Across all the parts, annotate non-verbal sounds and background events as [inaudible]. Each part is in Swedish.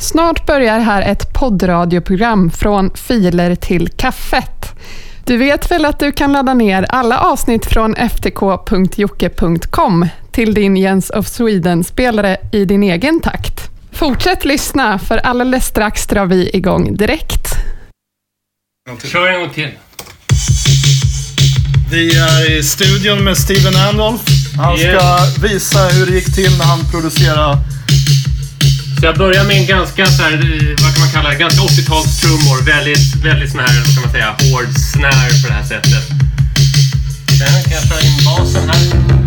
Snart börjar här ett poddradioprogram från filer till kaffet. Du vet väl att du kan ladda ner alla avsnitt från ftk.jocke.com till din Jens of Sweden-spelare i din egen takt. Fortsätt lyssna, för alldeles strax drar vi igång direkt. Kör en gång till. Vi är i studion med Steven Andolf. Han ska visa hur det gick till när han producerade... Så jag börjar med en ganska så här, vad kan man kalla det, ganska 80-talstrummor. Väldigt, väldigt sån här, vad kan man säga, hård snare på det här sättet. Sen kan jag köra in basen här.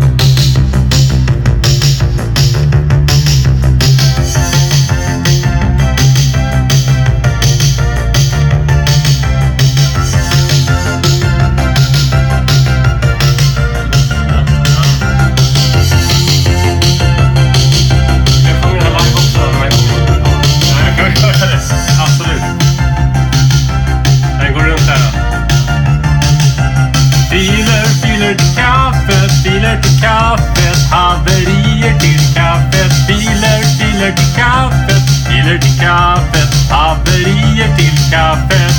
Filer, filer till kaffet, filer till kaffet, haverier till kaffet.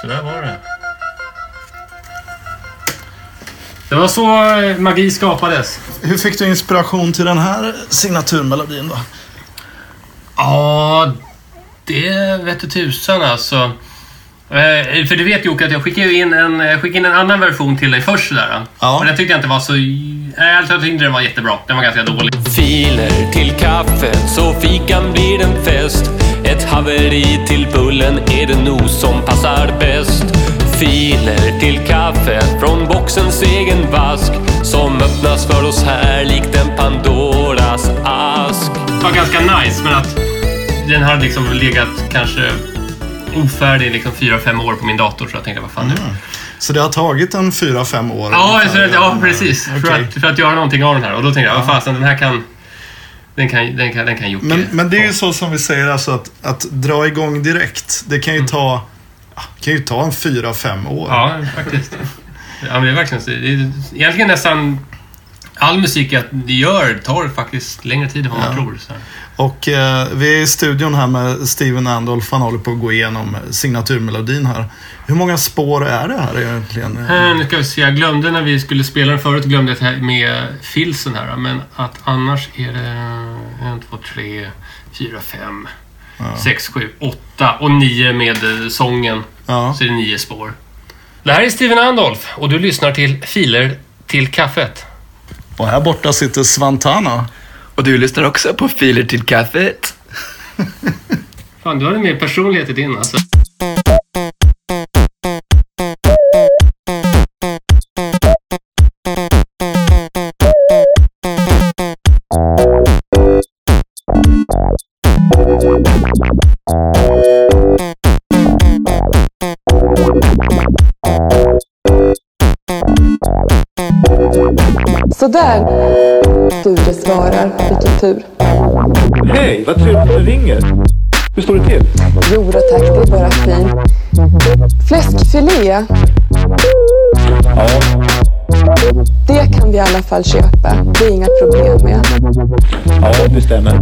Så där var det. Det var så eh, magi skapades. Hur fick du inspiration till den här signaturmelodin då? Ja, det vete tusan alltså. Eh, För du vet Jocke att jag skickade ju in en, jag skickade in en annan version till dig först där. Ja. Men den tyckte jag inte var så... Nej, jag tyckte inte den var jättebra. Den var ganska dålig. Filer till kaffet så fikan blir en fest. Ett haveri till bullen är det nog som passar bäst. Filer till kaffet från boxens egen vask som öppnas för oss här likt en Pandoras ask. Det var ganska nice, men att den hade liksom legat kanske ofärdig liksom fyra fem år på min dator. Så jag tänkte, vad fan nu? Så det har tagit en fyra fem år? Ja, så, att- ja, precis. För, Okej. att, för att göra någonting av den här. Och då tänkte jag, vad fasen, den här kan... Den kan, den kan, den kan Jocke Men, men det är ju så som vi säger, alltså att, att dra igång direkt. Det kan ju ta, ja, kan ju ta en fyra, fem år. Ja, faktiskt. Ja, men det är verkligen. Det är egentligen nästan all musik jag gör tar faktiskt längre tid än vad man tror. Så. här. Och eh, vi är i studion här med Steven Andolf. Han håller på att gå igenom signaturmelodin här. Hur många spår är det här egentligen? Eh, Nu ska vi se, jag glömde när vi skulle spela den förut, glömde jag här med filsen här. Men att annars är det en, två, tre, fyra, fem, sex, sju, åtta och nio med eh, sången. Ja. Så är det nio spår. Det här är Steven Andolf och du lyssnar till Filer till kaffet. Och här borta sitter Svantana. Och du lyssnar också på Filer till kaffet. Fan, du har mer personlighet i din alltså. Sådär. Sture svarar. Vilken tur. Hej, vad trevligt att du ringer. Hur står det till? Jo då tack, det är bara fint. Fläskfilé. Ja, Det kan vi i alla fall köpa. Det är inga problem med. ja det stämmer.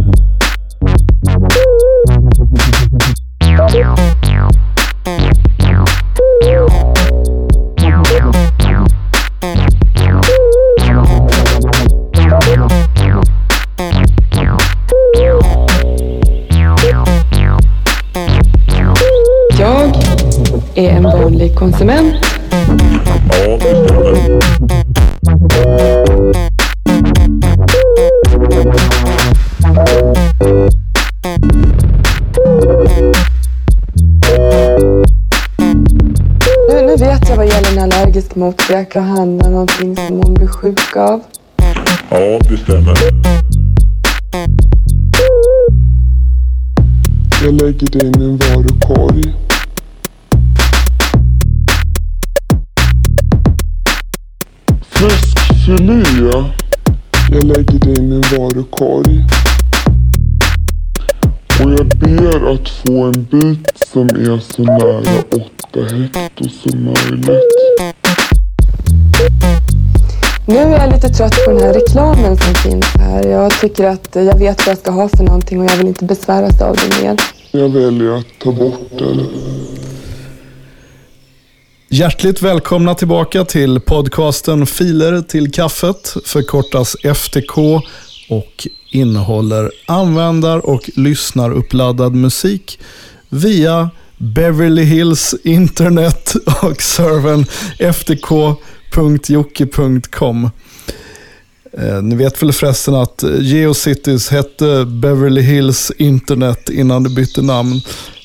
Är en vanlig konsument. Nu, nu vet jag vad gäller en allergisk mot. Det kan handla om någonting som hon blir sjuk av. Ja, det stämmer. Jag lägger det i min varukorg. Fläskfilé. Jag lägger det i min varukorg. Och jag ber att få en bit som är så nära 8 hekto som möjligt. Nu är jag lite trött på den här reklamen som finns här. Jag tycker att jag vet vad jag ska ha för någonting och jag vill inte besväras av det mer. Jag väljer att ta bort den. Hjärtligt välkomna tillbaka till podcasten Filer till kaffet, förkortas FTK och innehåller användar och lyssnaruppladdad musik via Beverly Hills internet och servern ftk.jocke.com. Eh, ni vet väl förresten att Geocities hette Beverly Hills internet innan det bytte namn.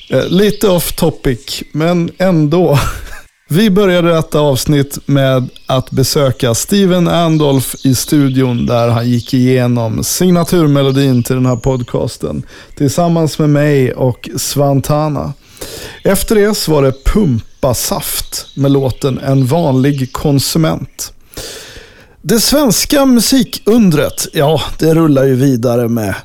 Eh, lite off topic, men ändå. [laughs] Vi började detta avsnitt med att besöka Steven Andolf i studion där han gick igenom signaturmelodin till den här podcasten tillsammans med mig och Svantana. Efter det så var det Pumpa Saft med låten En vanlig konsument. Det svenska musikundret, ja, det rullar ju vidare med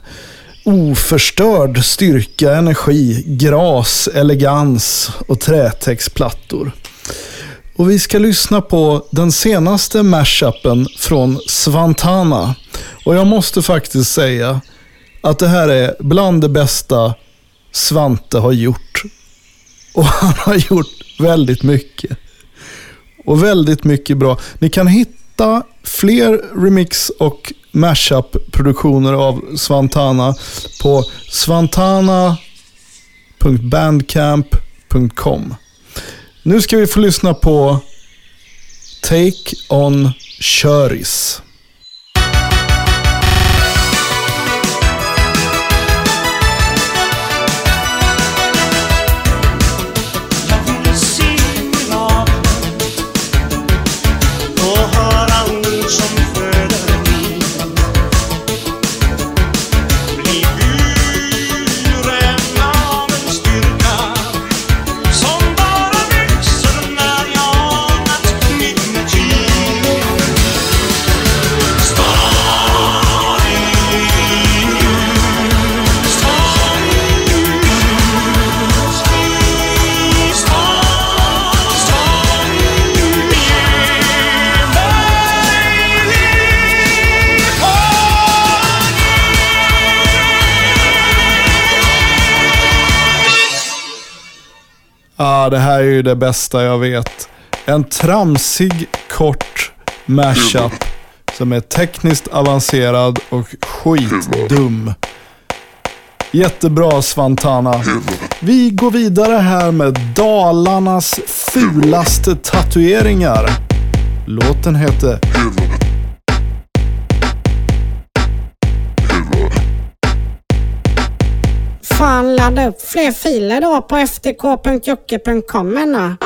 oförstörd styrka, energi, gras, elegans och trätextplattor. Och vi ska lyssna på den senaste mashupen från Svantana. Och jag måste faktiskt säga att det här är bland det bästa Svante har gjort. Och [laughs] han har gjort väldigt mycket. Och väldigt mycket bra. Ni kan hitta fler remix och mashup-produktioner av Svantana på svantana.bandcamp.com. Nu ska vi få lyssna på Take On Köris. Det här är ju det bästa jag vet. En tramsig, kort mashup som är tekniskt avancerad och skitdum. Jättebra Svantana. Vi går vidare här med Dalarnas fulaste tatueringar. Låten heter Fan, ladda upp fler filer då på ftk.jocke.com ännu.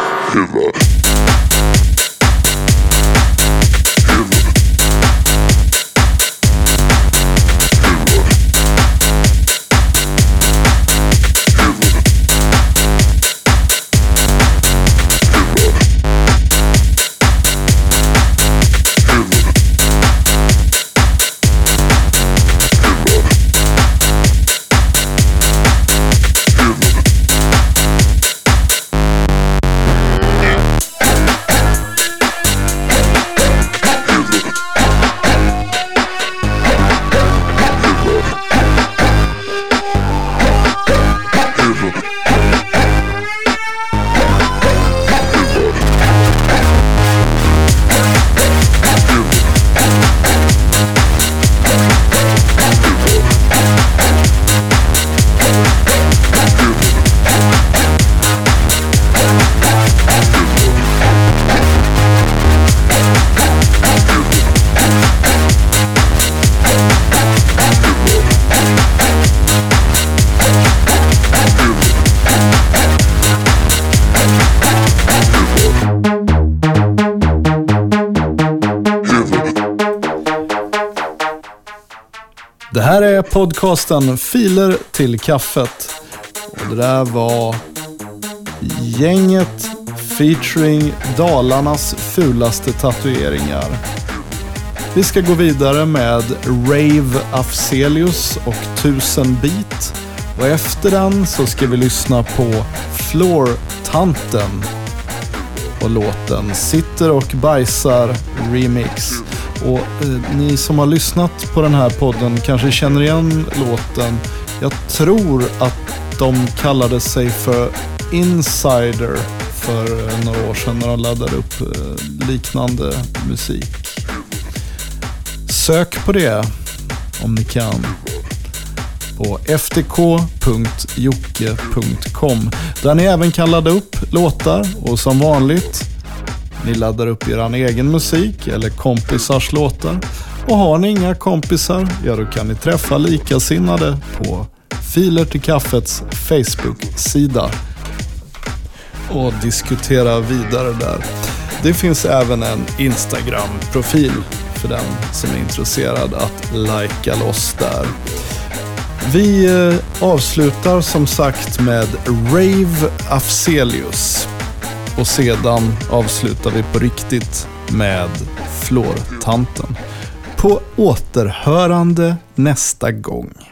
Podcasten Filer till kaffet. Och det där var gänget featuring Dalarnas fulaste tatueringar. Vi ska gå vidare med Rave Afzelius och 1000 beat. Och efter den så ska vi lyssna på Floor-tanten och låten Sitter och bajsar remix. Och eh, ni som har lyssnat på den här podden kanske känner igen låten. Jag tror att de kallade sig för Insider för eh, några år sedan när de laddade upp eh, liknande musik. Sök på det om ni kan på ftk.jocke.com där ni även kan ladda upp låtar och som vanligt ni laddar upp er egen musik eller kompisars låtar. Och har ni inga kompisar, ja då kan ni träffa likasinnade på Filer till kaffets Facebook-sida och diskutera vidare där. Det finns även en Instagram-profil för den som är intresserad att lajka loss där. Vi eh, avslutar som sagt med Rave Afzelius. Och sedan avslutar vi på riktigt med Flårtanten. På återhörande nästa gång.